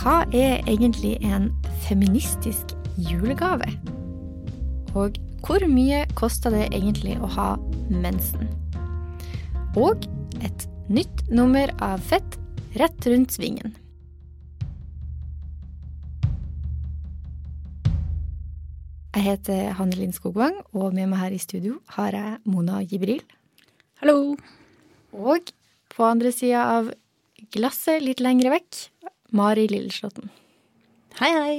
Hva er egentlig en feministisk julegave? Og hvor mye koster det egentlig å ha mensen? Og et nytt nummer av Fett rett rundt svingen. Jeg heter Hanne Linn Skogvang, og med meg her i studio har jeg Mona Gibril. Hallo. Og på andre sida av glasset, litt lengre vekk, Mari Lilleslåtten. Hei, hei.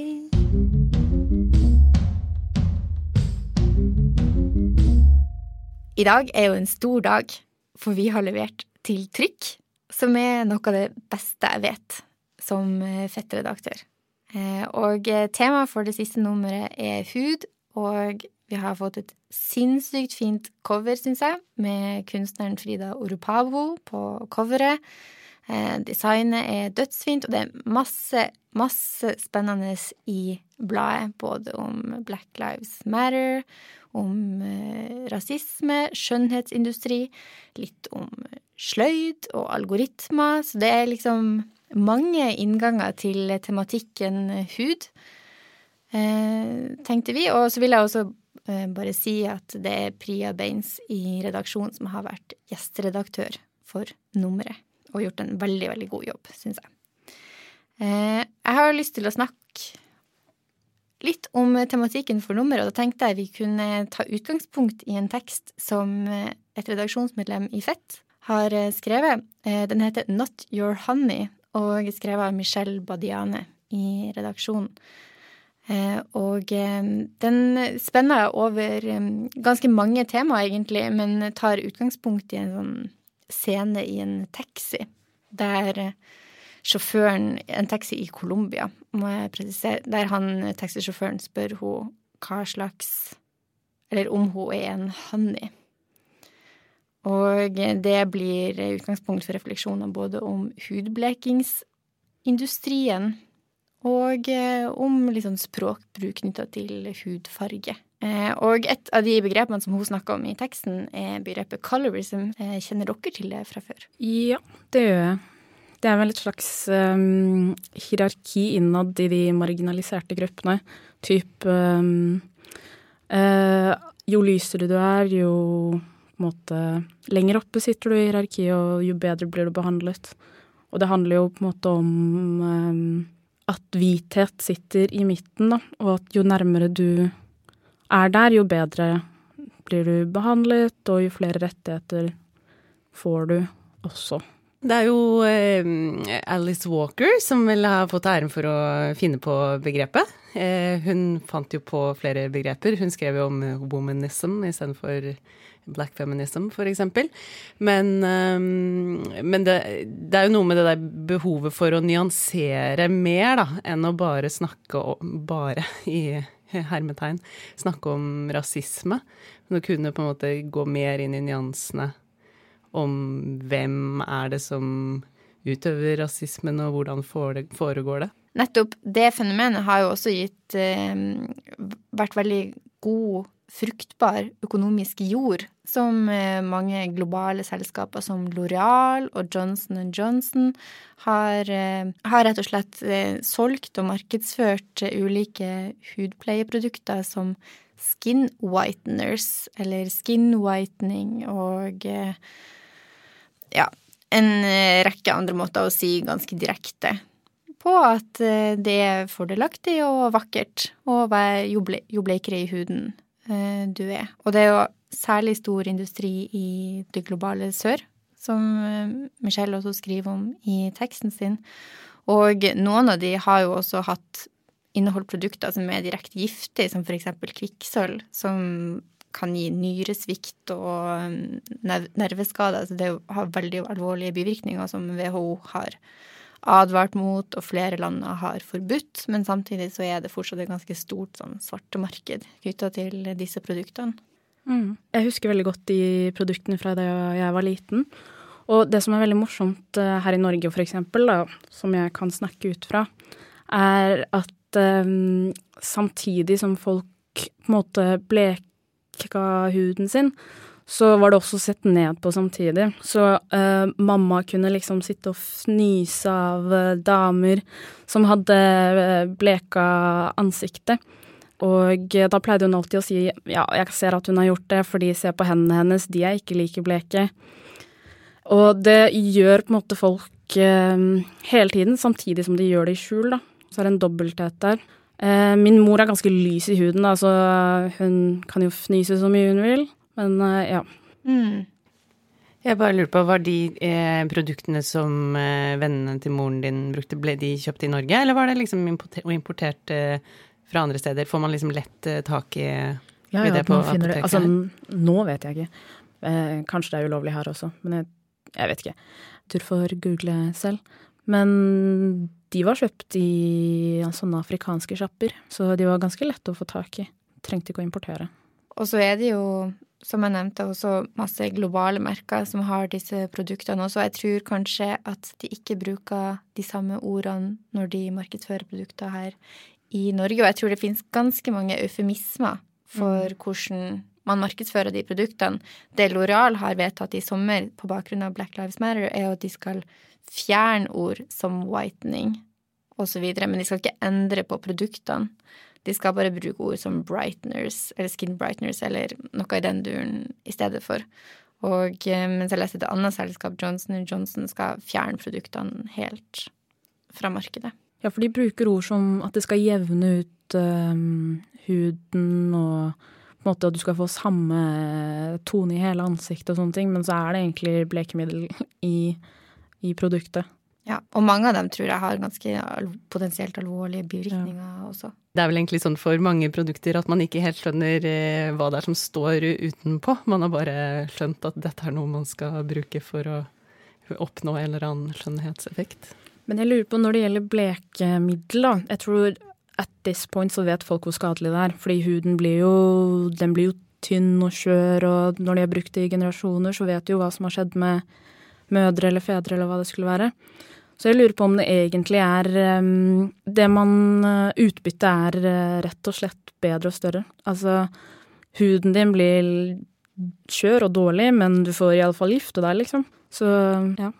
I dag er jo en stor dag, for vi har levert til trykk, som er noe av det beste jeg vet som eh, fettredaktør. Eh, og eh, temaet for det siste nummeret er hud, og vi har fått et sinnssykt fint cover, syns jeg, med kunstneren Frida Oropavo på coveret. Designet er dødsfint, og det er masse, masse spennende i bladet. Både om Black Lives Matter, om rasisme, skjønnhetsindustri, litt om sløyd og algoritmer. Så det er liksom mange innganger til tematikken hud, tenkte vi. Og så vil jeg også bare si at det er Priya Baines i redaksjonen som har vært gjesteredaktør for nummeret, og gjort en veldig, veldig god jobb, syns jeg. Jeg har lyst til å snakke litt om tematikken for nummeret, og da tenkte jeg vi kunne ta utgangspunkt i en tekst som et redaksjonsmedlem i Fett har skrevet. Den heter Not Your Honey, og skrevet av Michelle Badiane i redaksjonen. Og den spenner over ganske mange temaer, egentlig, men tar utgangspunkt i en sånn scene i en taxi, der sjåføren En taxi i Colombia, må jeg presisere. Der han taxisjåføren spør hun hva slags Eller om hun er en honey. Og det blir utgangspunkt for refleksjoner både om hudblekingsindustrien og om liksom språkbruk knytta til hudfarge. Og et av de begrepene som hun snakker om i teksten, er begrepet colorism. Kjenner dere til det fra før? Ja, det gjør jeg. Det er vel et slags um, hierarki innad i de marginaliserte gruppene. Typ um, uh, Jo lysere du er, jo måte lenger oppe sitter du i hierarkiet, og jo bedre blir du behandlet. Og det handler jo på en måte om um, at hvithet sitter i midten, da, og at jo nærmere du er der, jo bedre blir du behandlet, og jo flere rettigheter får du også. Det er jo eh, Alice Walker som vel har fått æren for å finne på begrepet. Eh, hun fant jo på flere begreper. Hun skrev jo om womanism istedenfor black feminism, eksempel. Men, eh, men det, det, er jo noe med det der behovet for å nyansere mer, da, enn å bare snakke om Bare i hermetegn. Snakke om rasisme. Men å kunne på en måte gå mer inn i nyansene om hvem er det som utøver rasismen, og hvordan foregår det? Nettopp. Det fenomenet har jo også gitt eh, vært veldig god, fruktbar økonomisk jord, som eh, mange globale selskaper som Loreal og Johnson Johnson har, eh, har rett og slett eh, solgt og markedsført ulike hudpleieprodukter som skin whiteners, eller skin whitening og ja, en rekke andre måter å si ganske direkte på at det er fordelaktig og vakkert å være jo, ble, jo bleikere i huden du er. Og det er jo særlig stor industri i det globale sør, som Michelle også skriver om i teksten sin. Og noen av de har jo også hatt inneholdt produkter som er direkte giftige, som eksempel kvikksølv, som kan gi nyresvikt og nerveskader. Så det har veldig alvorlige bivirkninger som WHO har advart mot, og flere land har forbudt. Men samtidig så er det fortsatt et ganske stort sånn svartemarked knytta til disse produktene. Mm. Jeg husker veldig godt de produktene fra da jeg var liten. Og det som er veldig morsomt eh, her i Norge, for da, som jeg kan snakke ut fra, er at um, samtidig som folk på en måte bleka huden sin, så var det også sett ned på samtidig. Så uh, mamma kunne liksom sitte og fnyse av uh, damer som hadde uh, bleka ansiktet. Og da pleide hun alltid å si ja, jeg ser at hun har gjort det, fordi se på hendene hennes, de er ikke like bleke. Og det gjør på en måte folk hele tiden, samtidig som de gjør det i skjul, da. Så er det en dobbelthet der. min mor er ganske lys i huden, da, så hun kan jo fnyse så mye hun vil. Men uh, ja. Mm. Jeg bare lurer på, Var de eh, produktene som eh, vennene til moren din brukte, ble de kjøpt i Norge, eller var det liksom importert eh, fra andre steder? Får man liksom lett eh, tak i ja, ja, det på apoteket? Det. Altså, nå vet jeg ikke. Eh, kanskje det er ulovlig her også, men jeg, jeg vet ikke. Tur for google selv. Men de var kjøpt i sånne afrikanske sjapper, så de var ganske lette å få tak i. Trengte ikke å importere. Og så er det jo som jeg nevnte, også masse globale merker som har disse produktene også. Jeg tror kanskje at de ikke bruker de samme ordene når de markedsfører produkter her i Norge. Og jeg tror det finnes ganske mange eufemismer for mm. hvordan man markedsfører de produktene. Det Loral har vedtatt i sommer på bakgrunn av Black Lives Matter, er at de skal fjerne ord som whitening osv., men de skal ikke endre på produktene. De skal bare bruke ord som brighteners, eller skin brighteners, eller noe i den duren i stedet for. Og eh, mens jeg leste et annet selskap, Johnson Johnson, skal fjerne produktene helt fra markedet. Ja, for de bruker ord som at det skal jevne ut um, huden og på en måte at du skal få samme tone i hele ansiktet og sånne ting, men så er det egentlig blekemiddel i, i produktet. Ja, og mange av dem tror jeg har ganske potensielt alvorlige bivirkninger ja. også. Det er vel egentlig sånn for mange produkter at man ikke helt skjønner eh, hva det er som står utenpå. Man har bare skjønt at dette er noe man skal bruke for å oppnå en eller annen skjønnhetseffekt. Men jeg lurer på når det gjelder blekemiddel, da. Jeg tror at this point så vet folk hvor skadelig det er. Fordi huden blir jo, den blir jo tynn og skjør, og når de har brukt det i generasjoner, så vet de jo hva som har skjedd med mødre eller fedre eller hva det skulle være. Så jeg lurer på om det egentlig er um, Det man uh, Utbyttet er uh, rett og slett bedre og større. Altså, huden din blir skjør og dårlig, men du får iallfall gifte deg, liksom. Så ja.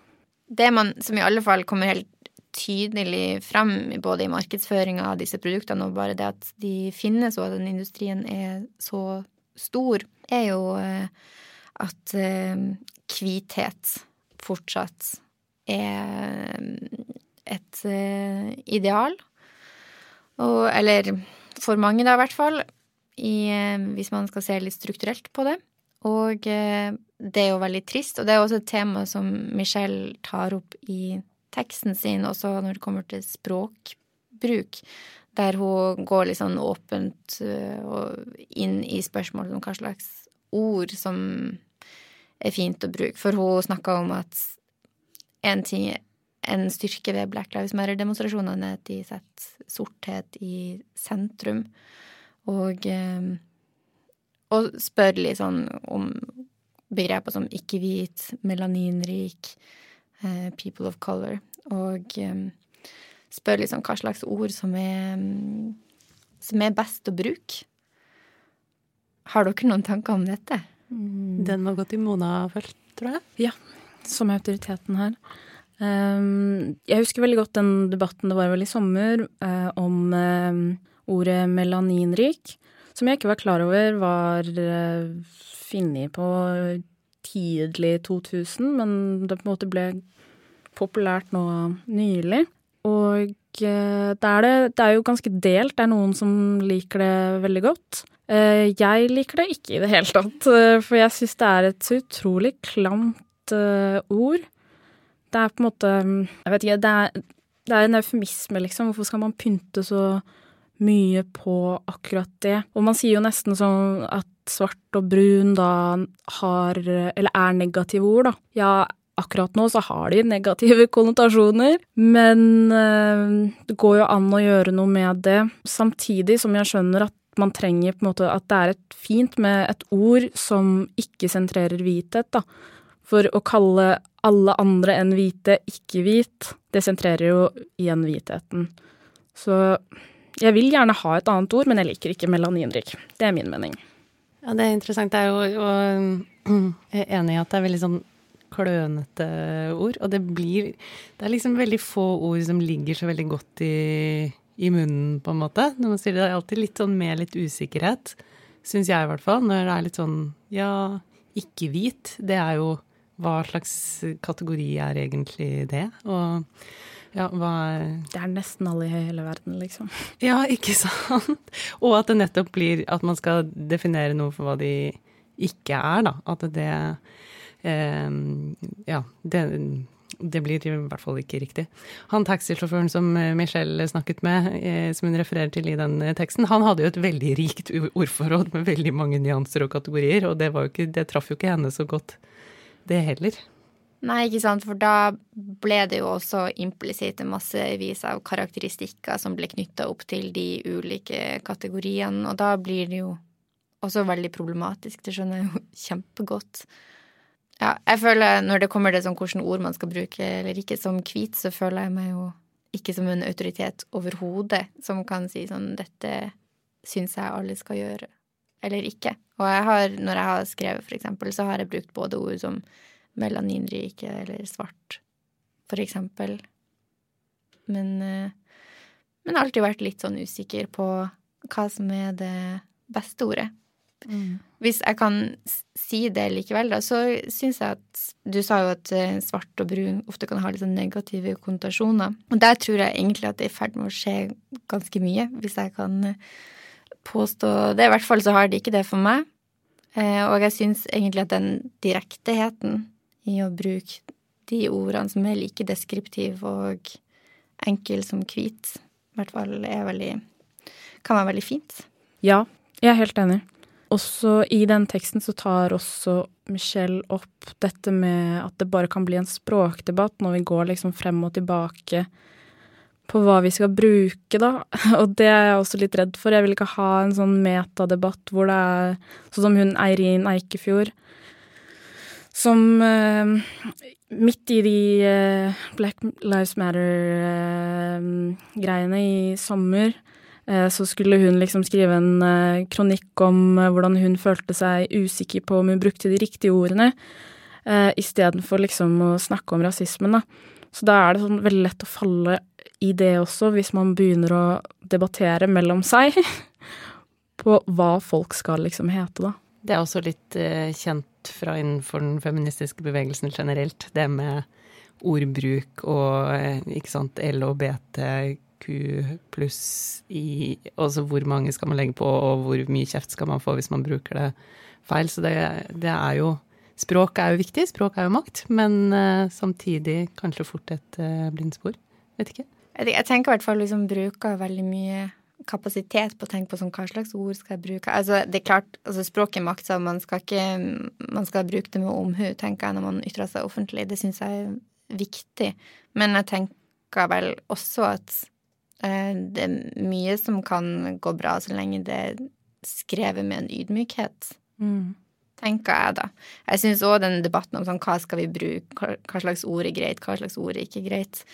Det man, som i alle fall kommer helt tydelig frem både i markedsføringa av disse produktene og bare det at de finnes og at den industrien er så stor, er jo uh, at hvithet fortsatt er et uh, ideal. Og, eller for mange, da, i hvert fall. I, uh, hvis man skal se litt strukturelt på det. Og uh, det er jo veldig trist, og det er også et tema som Michelle tar opp i teksten sin, også når det kommer til språkbruk. Der hun går litt sånn åpent inn i spørsmålet om hva slags ord som er fint å bruke. For hun snakka om at en ting en styrke ved Black Lives Matter-demonstrasjonene er at de setter sorthet i sentrum. Og, eh, og spør litt sånn om begreper som ikke-hvit, melaninrik, eh, people of color. Og eh, spør sånn hva slags ord som er, som er best å bruke. Har dere noen tanker om dette? Den var gått i Mona først, tror jeg. Ja som er autoriteten her. Um, jeg husker veldig godt den debatten det var vel i sommer uh, om uh, ordet melaninrik, som jeg ikke var klar over var uh, funnet på tidlig 2000, men det på en måte ble populært nå nylig. Og det er, det, det er jo ganske delt. Det er noen som liker det veldig godt. Jeg liker det ikke i det hele tatt, for jeg syns det er et så utrolig klamt uh, ord. Det er på en måte Jeg vet ikke, det er, det er en eufemisme, liksom. Hvorfor skal man pynte så mye på akkurat det? Og man sier jo nesten sånn at svart og brun da har Eller er negative ord, da. Ja, akkurat nå så har de negative konnotasjoner, men øh, det går jo an å gjøre noe med det. Samtidig som jeg skjønner at man trenger på en måte at det er et fint med et ord som ikke sentrerer hvithet, da. For å kalle alle andre enn hvite ikke-hvit, det sentrerer jo igjen hvitheten. Så jeg vil gjerne ha et annet ord, men jeg liker ikke melaninrik. Det er min mening. Ja, det er interessant. Jeg er jo, og jeg er enig i at det er veldig sånn klønete ord. Og det blir Det er liksom veldig få ord som ligger så veldig godt i, i munnen, på en måte. Når man sier det, er alltid litt sånn med litt usikkerhet, syns jeg i hvert fall. Når det er litt sånn ja, ikke-hvit, det er jo Hva slags kategori er egentlig det? Og ja, hva Det er nesten alle i hele verden, liksom. Ja, ikke sant? Og at det nettopp blir at man skal definere noe for hva de ikke er, da. At det eh, Ja, det, det blir i hvert fall ikke riktig. Han taxisjåføren som Michelle snakket med, eh, som hun refererer til i den teksten, han hadde jo et veldig rikt ordforråd med veldig mange nyanser og kategorier, og det, ikke, det traff jo ikke henne så godt, det heller. Nei, ikke sant, for da ble det jo også implisitt massevis av karakteristikker som ble knytta opp til de ulike kategoriene, og da blir det jo også veldig problematisk. Det skjønner jeg jo kjempegodt. Ja, jeg føler når det kommer til sånn hvilke ord man skal bruke eller ikke, som hvit, så føler jeg meg jo ikke som en autoritet overhodet som kan si sånn dette syns jeg alle skal gjøre, eller ikke. Og jeg har, når jeg har skrevet, for eksempel, så har jeg brukt både ord som melaninrike eller svart, for eksempel. Men, eh, men alltid vært litt sånn usikker på hva som er det beste ordet. Mm. Hvis jeg kan si det likevel, da, så syns jeg at Du sa jo at eh, svart og brun ofte kan ha litt sånn negative konnotasjoner. Og der tror jeg egentlig at det er i ferd med å skje ganske mye, hvis jeg kan eh, påstå det. I hvert fall så har det ikke det for meg. Og jeg syns egentlig at den direkteheten i å bruke de ordene som er like deskriptive og enkle som hvit, i hvert fall er veldig kan være veldig fint. Ja, jeg er helt enig. Også i den teksten så tar også Michelle opp dette med at det bare kan bli en språkdebatt når vi går liksom frem og tilbake på hva vi skal bruke, da. Og det er jeg også litt redd for. Jeg vil ikke ha en sånn metadebatt hvor det er sånn som hun Eirin Eikefjord som eh, midt i de eh, Black Lives Matter-greiene eh, i sommer, så skulle hun liksom skrive en kronikk om hvordan hun følte seg usikker på om hun brukte de riktige ordene, istedenfor liksom å snakke om rasismen, da. Så da er det sånn veldig lett å falle i det også, hvis man begynner å debattere mellom seg på hva folk skal liksom hete, da. Det er også litt uh, kjent fra innenfor den feministiske bevegelsen generelt, det med ordbruk og uh, ikke sant, LHBTQ pluss i Altså hvor mange skal man legge på, og hvor mye kjeft skal man få hvis man bruker det feil. Så det, det er jo Språk er jo viktig, språk er jo makt, men uh, samtidig kanskje fort et blindspor. Vet ikke. Jeg tenker i hvert fall liksom bruker veldig mye kapasitet på å tenke på sånn, hva slags ord skal jeg bruke. Altså, det er klart, altså, Språk er makt, så man skal ikke man skal bruke det med omhu, tenker jeg, når man ytrer seg offentlig. Det syns jeg er viktig. Men jeg tenker vel også at eh, det er mye som kan gå bra så lenge det er skrevet med en ydmykhet. Mm. Tenker jeg, da. Jeg syns òg den debatten om sånn, hva skal vi bruke, hva slags ord er greit, hva slags ord er ikke greit,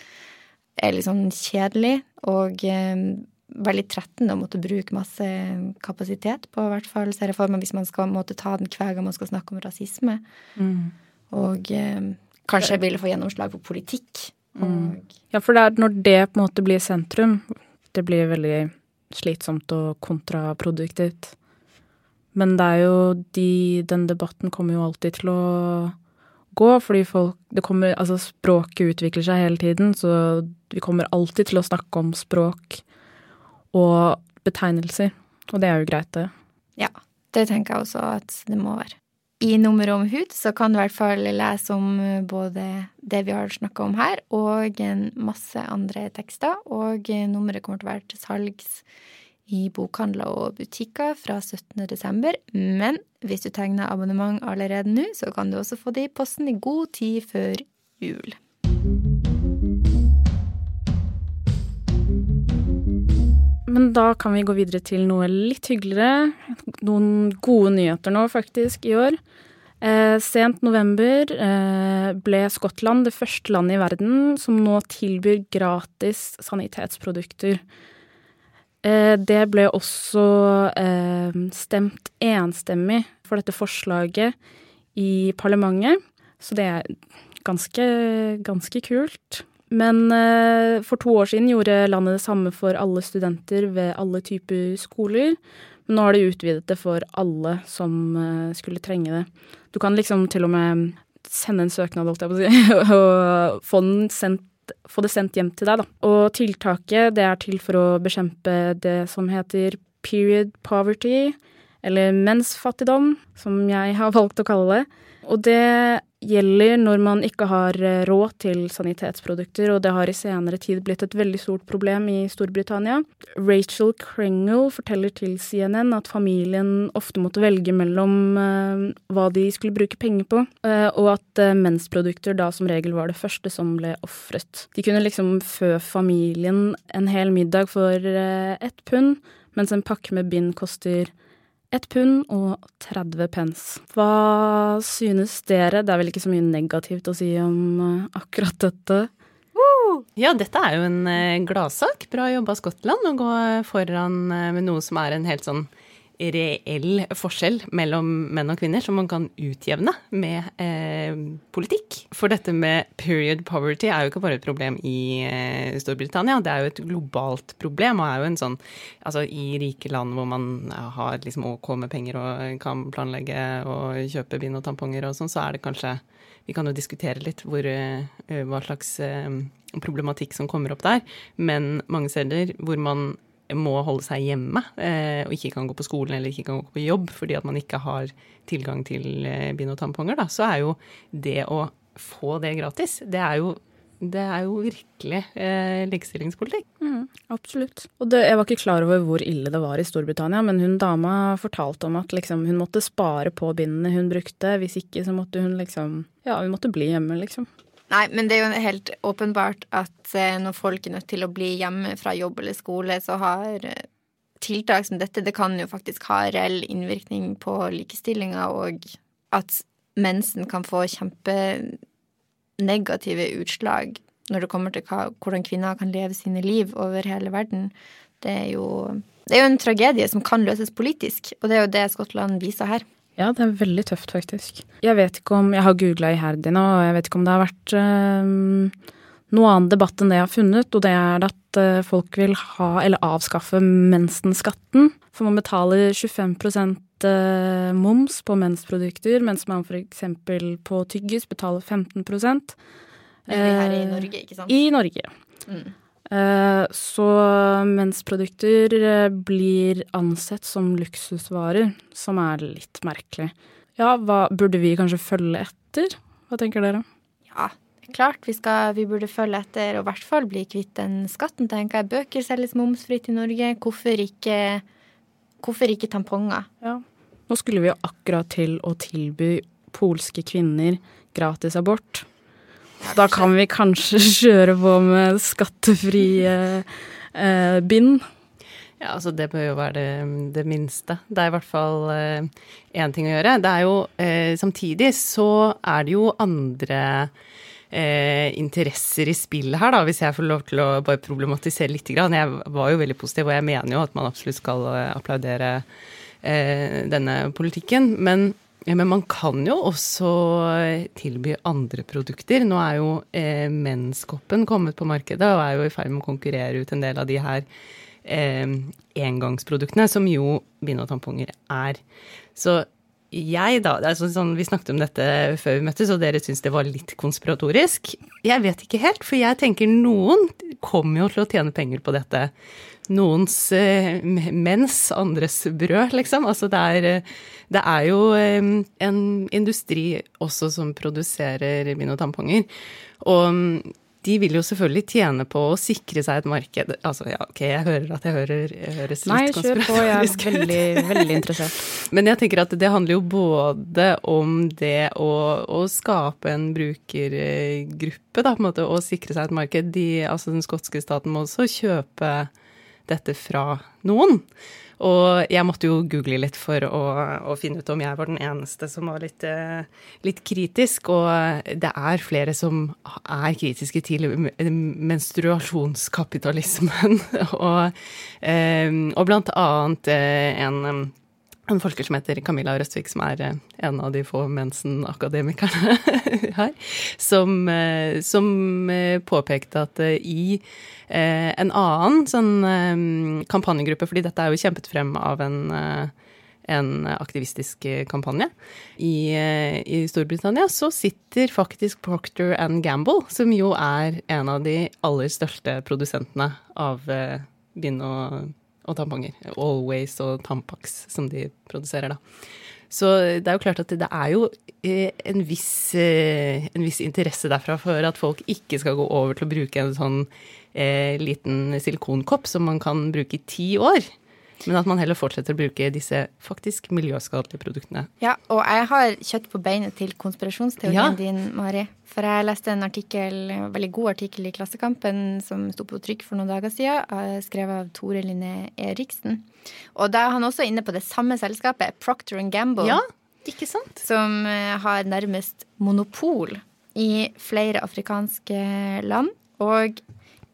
er litt sånn kjedelig. Og eh, veldig trettende å måtte bruke masse kapasitet på, i hvert fall ser jeg for meg, hvis man skal måtte ta den hver gang man skal snakke om rasisme. Mm. Og eh, kanskje jeg ville få gjennomslag på politikk. Mm. Ja, for det er når det på en måte blir sentrum, det blir veldig slitsomt og kontraproduktivt. Men det er jo de Den debatten kommer jo alltid til å gå, fordi folk det kommer, Altså, språket utvikler seg hele tiden, så vi kommer alltid til å snakke om språk og betegnelser. Og det er jo greit, det. Ja, det tenker jeg også at det må være. I nummeret om hud så kan du i hvert fall lese om både det vi har snakka om her, og masse andre tekster. Og nummeret kommer til å være til salgs i bokhandler og butikker fra 17. desember. Men hvis du tegner abonnement allerede nå, så kan du også få det i posten i god tid før jul. Men da kan vi gå videre til noe litt hyggeligere. Noen gode nyheter nå, faktisk, i år. Eh, sent november eh, ble Skottland det første landet i verden som nå tilbyr gratis sanitetsprodukter. Eh, det ble også eh, stemt enstemmig for dette forslaget i parlamentet, så det er ganske, ganske kult. Men eh, for to år siden gjorde landet det samme for alle studenter ved alle typer skoler. Men nå har de utvidet det for alle som skulle trenge det. Du kan liksom til og med sende en søknad, holdt jeg på å si, og få, den sendt, få, det sendt hjem til deg, da. Og tiltaket det er til for å bekjempe det som heter period poverty, eller mensfattigdom, som jeg har valgt å kalle det. Og det gjelder når man ikke har eh, råd til sanitetsprodukter, og det har i senere tid blitt et veldig stort problem i Storbritannia. Rachel Kringle forteller til CNN at familien ofte måtte velge mellom uh, hva de skulle bruke penger på, uh, og at mensprodukter da som regel var det første som ble ofret. De kunne liksom fø familien en hel middag for ett pund, mens en pakke med bind koster ett pund og 30 pence. Hva synes dere? Det er vel ikke så mye negativt å si om eh, akkurat dette? Ja, dette er jo en eh, gladsak. Bra jobba Skottland å gå foran eh, med noe som er en helt sånn reell forskjell mellom menn og kvinner som man kan utjevne med eh, politikk. For dette med period poverty er jo ikke bare et problem i eh, Storbritannia, det er jo et globalt problem. Og er jo en sånn Altså i rike land hvor man har liksom OK med penger og kan planlegge og kjøpe bind og tamponger og sånn, så er det kanskje Vi kan jo diskutere litt hvor, eh, hva slags eh, problematikk som kommer opp der, men mange steder hvor man må holde seg hjemme eh, og ikke kan gå på skolen eller ikke kan gå på jobb fordi at man ikke har tilgang til eh, bind og tamponger, da, så er jo det å få det gratis, det er jo det er jo virkelig eh, likestillingspolitikk. Mm, absolutt. Og det, jeg var ikke klar over hvor ille det var i Storbritannia, men hun dama fortalte om at liksom, hun måtte spare på bindene hun brukte. Hvis ikke så måtte hun liksom Ja, hun måtte bli hjemme, liksom. Nei, men det er jo helt åpenbart at eh, når folk er nødt til å bli hjemme fra jobb eller skole, så har eh, tiltak som dette Det kan jo faktisk ha reell innvirkning på likestillinga, og at mensen kan få kjempenegative utslag når det kommer til hva, hvordan kvinner kan leve sine liv over hele verden. Det er, jo, det er jo en tragedie som kan løses politisk, og det er jo det Skottland viser her. Ja, det er veldig tøft, faktisk. Jeg vet ikke om Jeg har googla iherdig nå, og jeg vet ikke om det har vært øh, noe annen debatt enn det jeg har funnet, og det er at øh, folk vil ha, eller avskaffe mensenskatten. For man betaler 25 øh, moms på mensprodukter, mens man f.eks. på tyggis betaler 15 Men her i Norge, ikke sant? I Norge. Mm. Eh, så mensprodukter eh, blir ansett som luksusvarer, som er litt merkelig. Ja, hva burde vi kanskje følge etter? Hva tenker dere? Ja, klart vi, skal, vi burde følge etter og i hvert fall bli kvitt den skatten, tenker jeg. Bøker selges momsfritt i Norge. Hvorfor ikke, hvorfor ikke tamponger? Ja. Nå skulle vi jo akkurat til å tilby polske kvinner gratis abort. Da kan vi kanskje kjøre på med skattefrie eh, bind. Ja, altså det bør jo være det, det minste. Det er i hvert fall én eh, ting å gjøre. Det er jo eh, Samtidig så er det jo andre eh, interesser i spillet her, da, hvis jeg får lov til å bare problematisere litt. Grann. Jeg var jo veldig positiv, og jeg mener jo at man absolutt skal eh, applaudere eh, denne politikken. Men ja, men man kan jo også tilby andre produkter. Nå er jo eh, menskoppen kommet på markedet og er jo i ferd med å konkurrere ut en del av de her eh, engangsproduktene, som jo bind og tamponger er. Så jeg, da altså sånn, Vi snakket om dette før vi møttes, og dere syns det var litt konspiratorisk. Jeg vet ikke helt, for jeg tenker noen kommer jo til å tjene penger på dette noens eh, mens, andres brød, liksom. Altså det er, eh, det er jo eh, en industri også som produserer bind og tamponger. Og mm, de vil jo selvfølgelig tjene på å sikre seg et marked. Altså ja, ok, jeg hører at jeg, hører, jeg høres litt Nei, kjør på, jeg er veldig, veldig interessert. Men jeg tenker at det handler jo både om det å, å skape en brukergruppe, da, på en måte, og sikre seg et marked. De, altså den skotske staten må også kjøpe dette fra noen. Og jeg måtte jo google litt for å, å finne ut om jeg var den eneste som var litt, eh, litt, kritisk. Og det er flere som er kritiske til menstruasjonskapitalismen. og, eh, og blant annet en en forsker som heter Camilla Røstvik, som er eh, en av de få mensen-akademikerne her, som, eh, som, eh, påpekte at i en annen sånn kampanjegruppe, fordi dette er jo kjempet frem av en, en aktivistisk kampanje i, i, Storbritannia, så sitter faktisk Procter and Gamble, som jo er en av de aller største produsentene av bind og og tamponger. Always og Tampax, som de produserer, da. Så det er jo klart at det er jo eh, en viss, eh, en viss interesse derfra for at folk ikke skal gå over til å bruke en sånn eh, liten silikonkopp som man kan bruke i ti år. Men at man heller fortsetter å bruke disse faktisk miljøskadelige produktene. Ja, og jeg har kjøtt på beinet til konspirasjonsteorien ja. din, Mari. For jeg leste en artikkel, en veldig god artikkel i Klassekampen som sto på trykk for noen dager siden, eh, skrevet av Tore Linné Eriksen. Og da er han også inne på det samme selskapet, Procter Gamble. Ja, ikke sant? Som eh, har nærmest monopol i flere afrikanske land. Og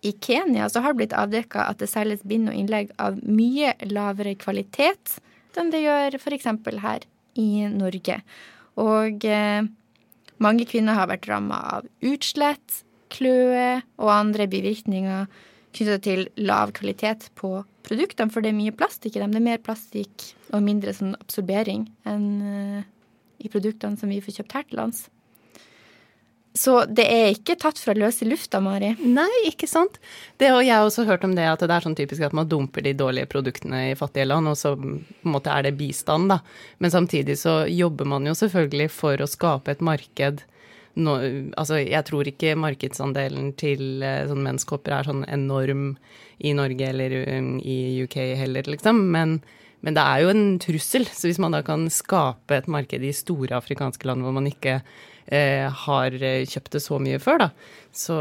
i Kenya så har det blitt avdekka at det selges bind og innlegg av mye lavere kvalitet enn det gjør f.eks. her i Norge. Og eh, mange kvinner har vært ramma av utslett, kløe og andre bivirkninger knytta til lav kvalitet på produktene, for det er mye plastikk i dem. Det er mer plastikk og mindre sånn absorbering enn eh, i produktene som vi får kjøpt her til lands. Så det er ikke tatt fra løse lufta, Mari? Nei, ikke sant. Det, og jeg har også hørt om det at det er sånn typisk at man dumper de dårlige produktene i fattige land, og så på en måte er det bistand, da. Men samtidig så jobber man jo selvfølgelig for å skape et marked. No, altså, jeg tror ikke markedsandelen til eh, sånn menskopper er sånn enorm i Norge eller um, i UK heller, liksom. Men, men det er jo en trussel. Så hvis man da kan skape et marked i store afrikanske land hvor man ikke eh, har kjøpt det så mye før, da. Så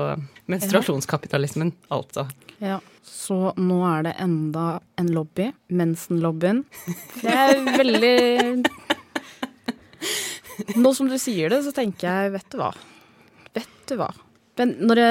menstruasjonskapitalismen, altså. Ja. Så nå er det enda en lobby, mensen-lobbyen. Det er veldig Nå som du sier det, så tenker jeg, vet du hva. Vet du hva. Men når det,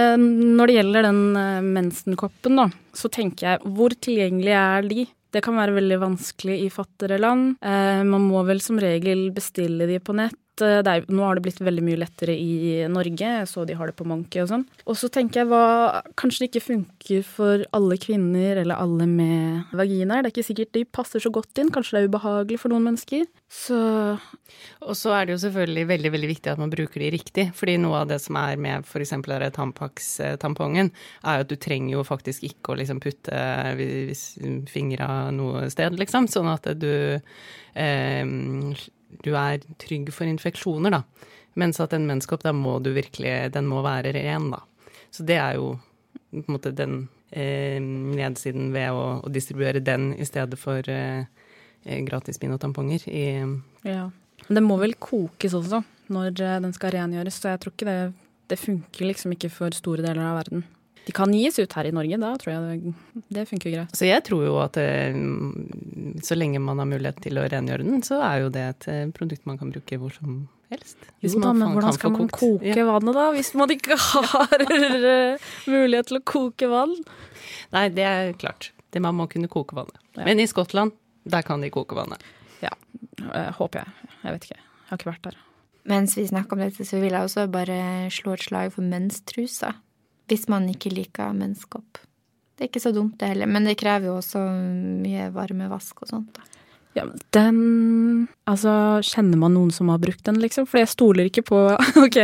når det gjelder den eh, mensenkoppen, da, så tenker jeg hvor tilgjengelig er de? Det kan være veldig vanskelig i fattigere land. Eh, man må vel som regel bestille de på nett. Eh, er, nå har det blitt veldig mye lettere i Norge, jeg så de har det på Monkey og sånn. Og så tenker jeg hva kanskje det ikke funker for alle kvinner eller alle med vaginaer. Det er ikke sikkert de passer så godt inn, kanskje det er ubehagelig for noen mennesker. Så Og så er det jo selvfølgelig veldig, veldig viktig at man bruker de riktig. Fordi noe av det som er med f.eks. Tampax-tampongen, er jo at du trenger jo faktisk ikke å liksom putte fingra noe sted, liksom. Sånn at du eh, du er trygg for infeksjoner, da. Mens at en menskopp, da må du virkelig Den må være ren, da. Så det er jo på en måte den eh, nedsiden ved å, å, distribuere den i stedet for eh, gratis gratisbind og tamponger i Ja. Det må vel kokes også når eh, den skal rengjøres, så jeg tror ikke det Det funker liksom ikke for store deler av verden. De kan gis ut her i Norge, da tror jeg det, det funker greit. Så jeg tror jo at eh, så lenge man har mulighet til å rengjøre den, så er jo det et eh, produkt man kan bruke hvor som helst. Hvis man, da, men hvordan skal man koke ja. vannet da, hvis man ikke har mulighet til å koke vann? Nei, det er klart. Det Man må kunne koke vannet. Ja. Men i Skottland, der kan de koke vannet. Ja, eh, håper jeg. Jeg vet ikke. Jeg har ikke vært der. Mens vi snakker om dette, så vil jeg også bare slå et slag for menstruser hvis man ikke liker menneskeopp. Det er ikke så dumt, det heller. Men det krever jo også mye varmevask og sånt. da. Ja, den Altså, kjenner man noen som har brukt den, liksom? For jeg stoler ikke på OK.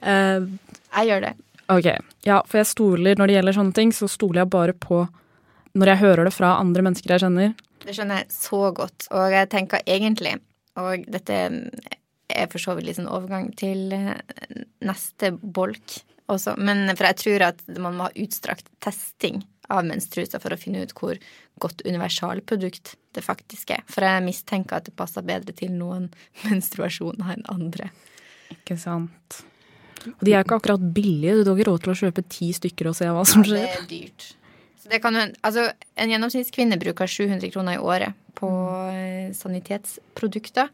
Uh, jeg gjør det. OK. Ja, for jeg stoler Når det gjelder sånne ting, så stoler jeg bare på når jeg hører det fra andre mennesker jeg kjenner. Det skjønner jeg så godt. Og jeg tenker egentlig, og dette er for så vidt litt sånn overgang til neste bolk også. Men for jeg tror at man må ha utstrakt testing av menstruser for å finne ut hvor godt universalprodukt det faktisk er. For jeg mistenker at det passer bedre til noen menstruasjoner enn andre. Ikke sant. Og de er ikke akkurat billige. Du har ikke råd til å kjøpe ti stykker og se hva som skjer. Ja, det er dyrt. Det kan, altså, en gjennomsnittskvinne bruker 700 kroner i året på eh, sanitetsprodukter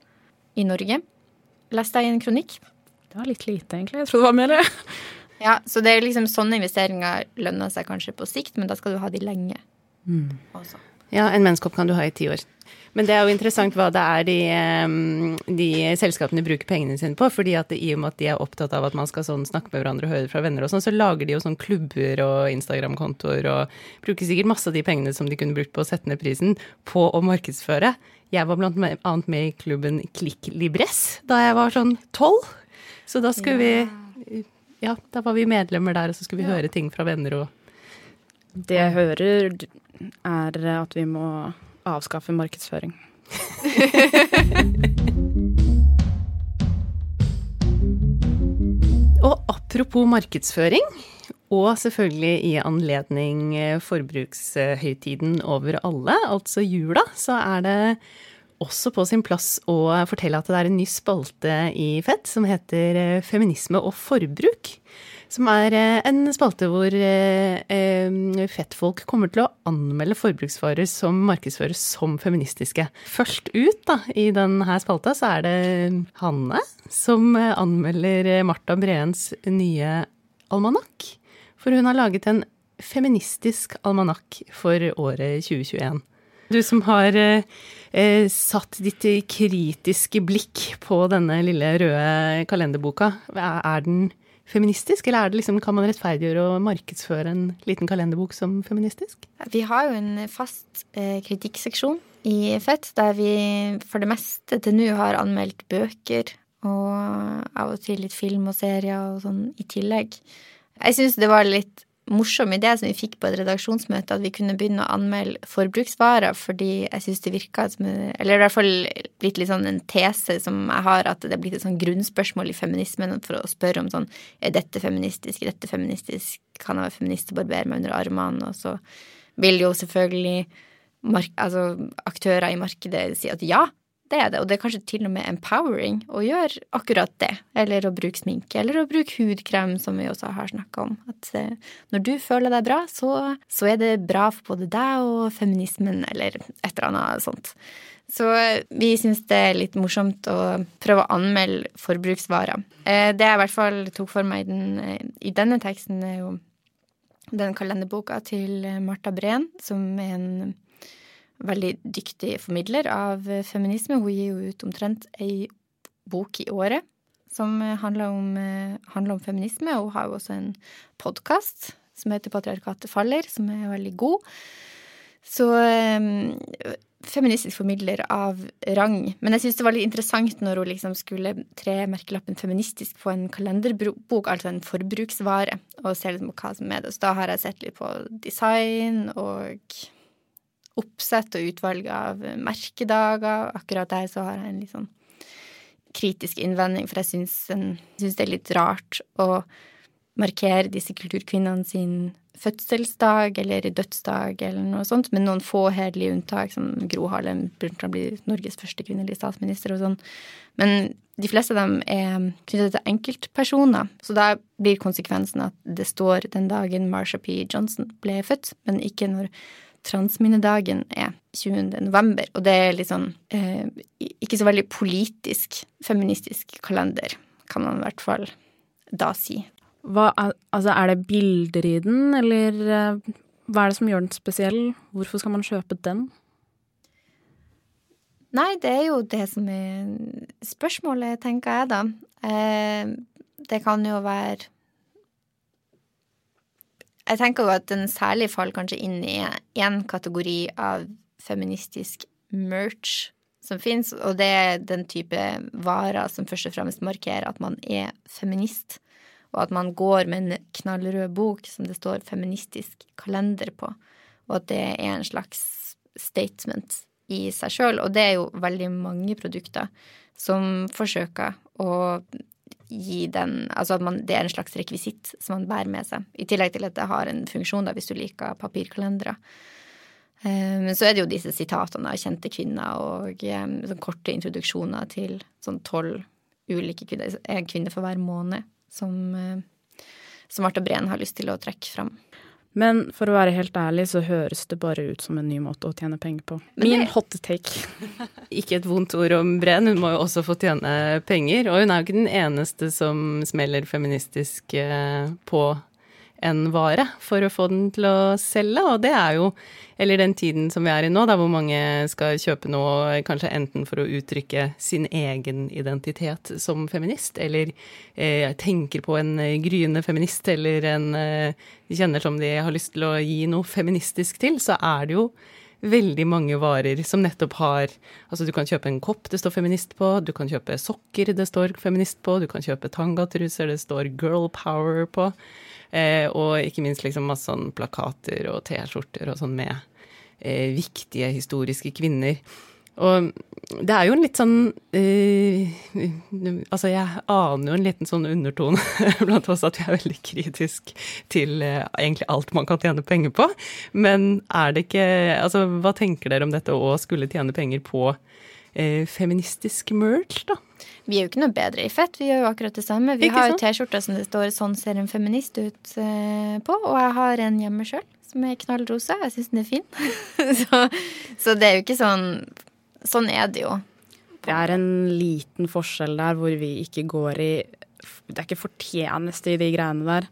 i Norge. Leste jeg i en kronikk. Det var litt lite, egentlig. Jeg trodde det var mer. Ja, Så det er liksom sånne investeringer lønner seg kanskje på sikt, men da skal du ha de lenge. Mm. Også. Ja, en menskopp kan du ha i ti år. Men det er jo interessant hva det er de, de, selskapene bruker pengene sine på. fordi at i og med at de er opptatt av at man skal sånn snakke med hverandre og høre fra venner og sånn, så lager de jo sånn klubber og Instagram-kontoer og bruker sikkert masse av de pengene som de kunne brukt på å sette ned prisen, på å markedsføre. Jeg var blant annet med i klubben Klikk Libres da jeg var sånn tolv. Så da skulle ja. vi Ja, da var vi medlemmer der, og så skulle vi ja. høre ting fra venner og Det jeg hører, er at vi må avskaffe markedsføring. og apropos markedsføring, og selvfølgelig i anledning eh, forbrukshøytiden over alle, altså jula, så er det også på sin plass å fortelle at det er en ny spalte i Fett som heter eh, Feminisme og forbruk som er eh, en spalte hvor eh, fettfolk kommer til å anmelde forbruksvarer som markedsføres som feministiske. Først ut da, i denne spalta så er det Hanne som anmelder Marta Breens nye almanakk. For hun har laget en feministisk almanakk for året 2021. Du som har eh, satt ditt kritiske blikk på denne lille røde kalenderboka, er den feministisk, eller er det liksom, kan man rettferdiggjøre å markedsføre en liten kalenderbok som feministisk? Vi har jo en fast eh, kritikkseksjon i Fett, der vi for det meste til nå har anmeldt bøker og av og til litt film og serier og sånn i tillegg. Jeg syns det var litt morsom idé som vi fikk på et redaksjonsmøte, at vi kunne begynne å anmelde forbruksvarer, fordi jeg syns det virka som Eller i hvert fall blitt litt sånn en tese som jeg har, at det er blitt et sånn grunnspørsmål i feminismen for å spørre om sånn Er dette feministisk? Er dette feministisk? Kan jeg være feminist og barbere meg under armene? Og så vil jo selvfølgelig altså, aktører i markedet si at ja, det er det, og det er kanskje til og med empowering å gjøre akkurat det. Eller å bruke sminke, eller å bruke hudkrem, som vi også har snakka om. At eh, når du føler deg bra, så, så, er det bra for både deg og feminismen, eller et eller annet sånt. Så eh, vi syns det er litt morsomt å prøve å anmelde forbruksvarer. Eh, det jeg i hvert fall tok for meg i, den, i denne teksten, er jo den kalenderboka til Marta Breen, som er en veldig dyktig formidler av feminisme. Hun gir jo ut omtrent ei bok i året som handler om, handler om feminisme, hun har jo også en podkast som heter Patriarkatet faller, som er veldig god. Så um, feministisk formidler av rang. Men jeg syns det var litt interessant når hun liksom skulle tre merkelappen feministisk på en kalenderbok, altså en forbruksvare, og se liksom hva som er det. Så da har jeg sett litt på design og oppsett og utvalg av merkedager. Akkurat der så har jeg en litt sånn kritisk innvending, for jeg syns, det er litt rart å markere disse kulturkvinnene sin fødselsdag eller dødsdag eller noe sånt, med noen få hederlige unntak, som Gro Harlem Brundtland blir Norges første kvinnelige statsminister og sånn. Men de fleste av dem er knyttet til enkeltpersoner, så da blir konsekvensen at det står den dagen Marsha P. Johnson ble født, men ikke når transminnedagen er 20. november, og det er litt sånn eh, ikke så veldig politisk feministisk kalender, kan man i hvert fall da si. Hva, altså, er det bilder i den, eller eh, hva er det som gjør den spesiell? Hvorfor skal man kjøpe den? Nei, det er jo det som er spørsmålet, tenker jeg da. Eh, det kan jo være jeg tenker jo at den særlig faller kanskje inn i én kategori av feministisk merch som fins, og det er den type varer som først og fremst markerer at man er feminist, og at man går med en knallrød bok som det står 'feministisk kalender' på, og at det er en slags statement i seg sjøl. Og det er jo veldig mange produkter som forsøker å gi den Altså at man, det er en slags rekvisitt som man bærer med seg. I tillegg til at det har en funksjon da, hvis du liker papirkalendere. Eh, men så er det jo disse sitatene av kjente kvinner og um, sånn korte introduksjoner til sånn tolv ulike kvinner. En kvinne for hver måned som, uh, som Marta Breen har lyst til å trekke fram. Men for å være helt ærlig så høres det bare ut som en ny måte å tjene penger på. Min hot take. Ikke et vondt ord om Brenn, hun må jo også få tjene penger. Og hun er jo ikke den eneste som smeller feministisk eh, på en vare for å få den til å selge, og det er jo eller den tiden som vi er i nå, da hvor mange skal kjøpe noe kanskje enten for å uttrykke sin egen identitet som feminist, eller eh, tenker på en eh, gryende feminist, eller en eh, kjenner som de har lyst til å gi noe feministisk til, så er det jo veldig mange varer som nettopp har Altså, du kan kjøpe en kopp det står feminist på, du kan kjøpe sokker det står feminist på, du kan kjøpe tangatruser det står girl power på, eh, og ikke minst liksom masse sånn plakater og T-skjorter og sånn med eh, viktige historiske kvinner. Og det er jo en litt sånn eh, Altså, jeg aner jo en liten sånn undertone blant oss at vi er veldig kritisk til eh, egentlig alt man kan tjene penger på. Men er det ikke Altså, hva tenker dere om dette å skulle tjene penger på eh, feministisk merch, da? Vi er jo ikke noe bedre i fett, vi gjør jo akkurat det samme. Vi Ikke har jo? T-skjorter som det står 'Sånn ser en feminist ut' på, og jeg har en hjemme sjøl som er knallrosa. Jeg syns den er fin. så, så det er jo ikke sånn Sånn er det jo. Det er en liten forskjell der hvor vi ikke går i Det er ikke fortjeneste i de greiene der.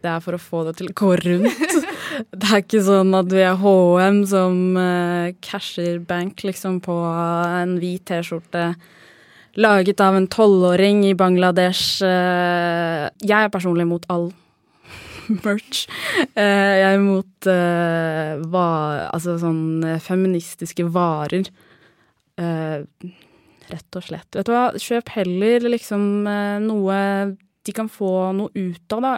Det er for å få det til å gå rundt. Det er ikke sånn at vi er HM som uh, casher bank liksom på en hvit T-skjorte laget av en tolvåring i Bangladesh. Uh, jeg er personlig imot all merch. Uh, jeg er imot uh, va altså sånn eh, feministiske varer. Eh, rett og slett. Vet du hva, kjøp heller liksom eh, noe de kan få noe ut av, da.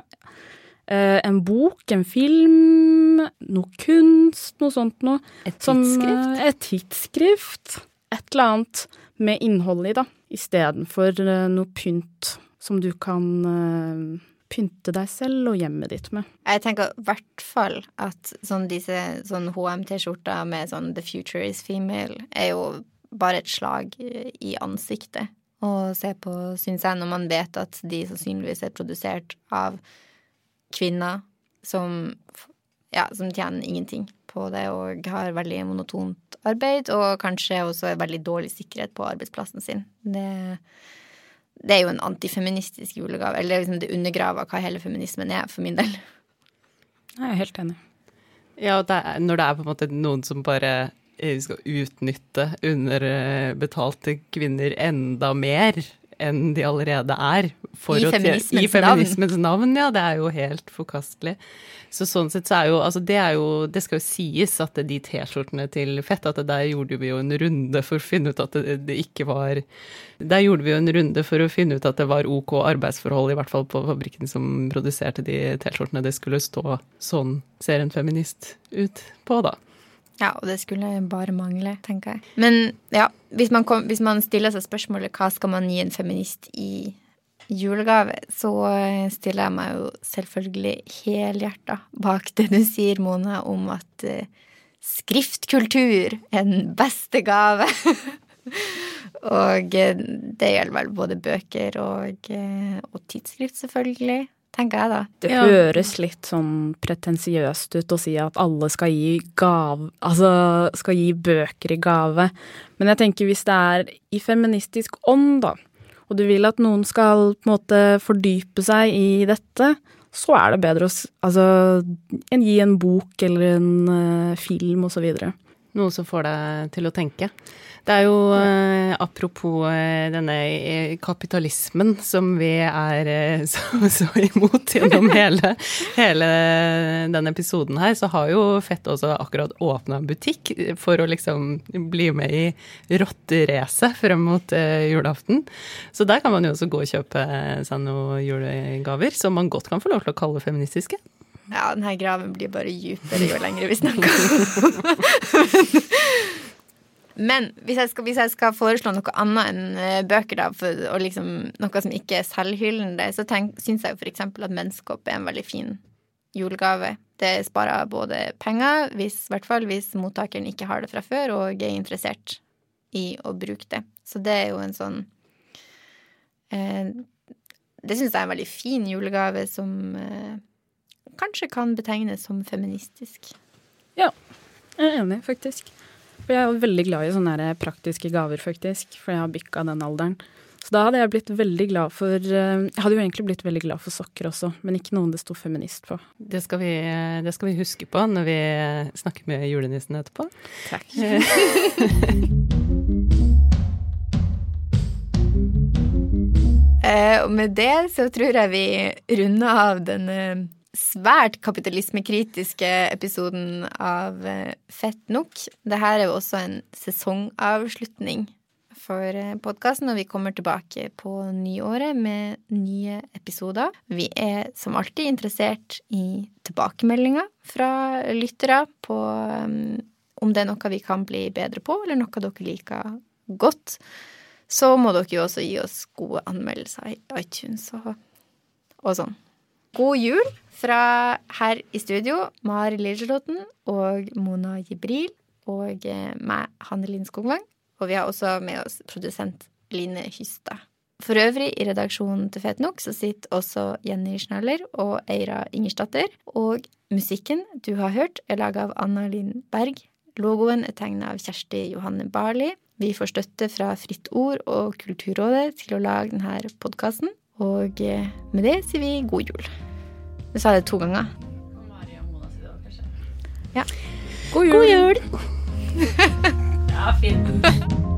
Eh, en bok, en film, noe kunst, noe sånt noe. Et Som, tidsskrift? eh, et tidsskrift. Et eller annet med innhold i, da. Istedenfor uh, noe pynt som du kan eh, pynte deg selv og hjemmet ditt med. Jeg tenker i hvert fall at sånn disse sånn HM-T-skjorter med sånn 'The future is female' er jo bare et slag i ansiktet å se på, syns jeg, når man vet at de sannsynligvis er produsert av kvinner som ja, som tjener ingenting på det og har veldig monotont arbeid, og kanskje også er veldig dårlig sikkerhet på arbeidsplassen sin. Det, det er jo en antifeministisk julegave. Eller liksom det undergraver hva hele feminismen er, for min del. Jeg er helt enig. Ja, det er, når det er på en måte noen som bare eh, skal utnytte underbetalte kvinner enda mer enn de allerede er. I feminismens I feminismens navn. ja. Det er jo helt forkastelig. Så sånn sett så er jo Altså, det er jo Det skal jo sies at de T-skjortene til Fett, at det der gjorde vi jo en runde for å finne ut at det, det ikke var Der gjorde vi jo en runde for å finne ut at det var OK arbeidsforhold, i hvert fall på fabrikken som produserte de T-skjortene. Det skulle stå sånn ser en feminist ut på, da. Ja, og det skulle bare mangle, tenker jeg. Men ja, hvis man, kom, hvis man stiller seg spørsmålet hva skal man gi en feminist i julegave, så eh, stiller jeg meg jo selvfølgelig helhjerta bak det du sier, Mona, om at eh, skriftkultur er den beste gave. og eh, det gjelder vel både bøker og, og tidsskrift, selvfølgelig, tenker jeg da. Det Ja. høres litt sånn pretensiøst ut å si at alle skal gi gave Altså skal gi bøker i gave. Men jeg tenker hvis det er i feministisk ånd, da, og du vil at noen skal på en måte fordype seg i dette, så er det bedre å altså, gi en bok eller en uh, film videre. Noe som får deg til å tenke. Det er jo eh, apropos eh, denne eh, kapitalismen som vi er eh, så, så imot gjennom hele, hele denne episoden her, så har jo Fett også akkurat åpna butikk for å liksom bli med i rotteracet frem mot eh, julaften. Så der kan man jo også gå og kjøpe seg noen julegaver som man godt kan få lov til å kalle feministiske. Ja, denne graven blir bare dypere jo lenger vi snakker. Men hvis jeg, skal, hvis jeg skal foreslå noe annet enn eh, bøker, da, for, og liksom noe som ikke er selvhyllende, så syns jeg f.eks. at menskopp er en veldig fin julegave. Det sparer både penger, hvis, hvert fall hvis mottakeren ikke har det fra før og er interessert i å bruke det. Så det er jo en sånn eh, Det syns jeg er en veldig fin julegave som eh, kanskje kan betegnes som feministisk. Ja, jeg er enig, faktisk. For jeg er veldig glad i sånne praktiske gaver, faktisk. For jeg har bikka den alderen. Så da hadde jeg blitt veldig glad for eh, Jeg hadde jo egentlig blitt veldig glad for sokker også, men ikke noen det sto feminist på. Det skal vi, det skal vi huske på når vi snakker med julenissen etterpå. Takk. Eh, og med det så tror jeg vi runder av denne svært kapitalismekritiske episoden av eh, Fett nok. Dette er jo også en sesongavslutning for eh, podkasten, og vi kommer tilbake på nyåret med nye episoder. Vi er som alltid interessert i tilbakemeldinger fra lyttere på um, om det er noe vi kan bli bedre på, eller noe dere liker godt så må dere jo også gi oss gode anmeldelser i iTunes og, og sånn. God jul fra her i studio, Mari Ligelotten og Mona Jibril og eh, meg, Hanne Linn Skogvang. Og vi har også med oss produsent Line Hystad. For øvrig, i redaksjonen til Fet nok så sitter også Jenny Schnaller og Eira Ingersdatter. Og musikken du har hørt, er laga av Anna Linn Berg. Logoen er tegna av Kjersti Johanne Barli. Vi får støtte fra Fritt Ord og Kulturrådet til å lage denne podkasten. Og eh, med det sier vi god jul. Du sa det to ganger. Ja. God jul! God jul! ja, fint.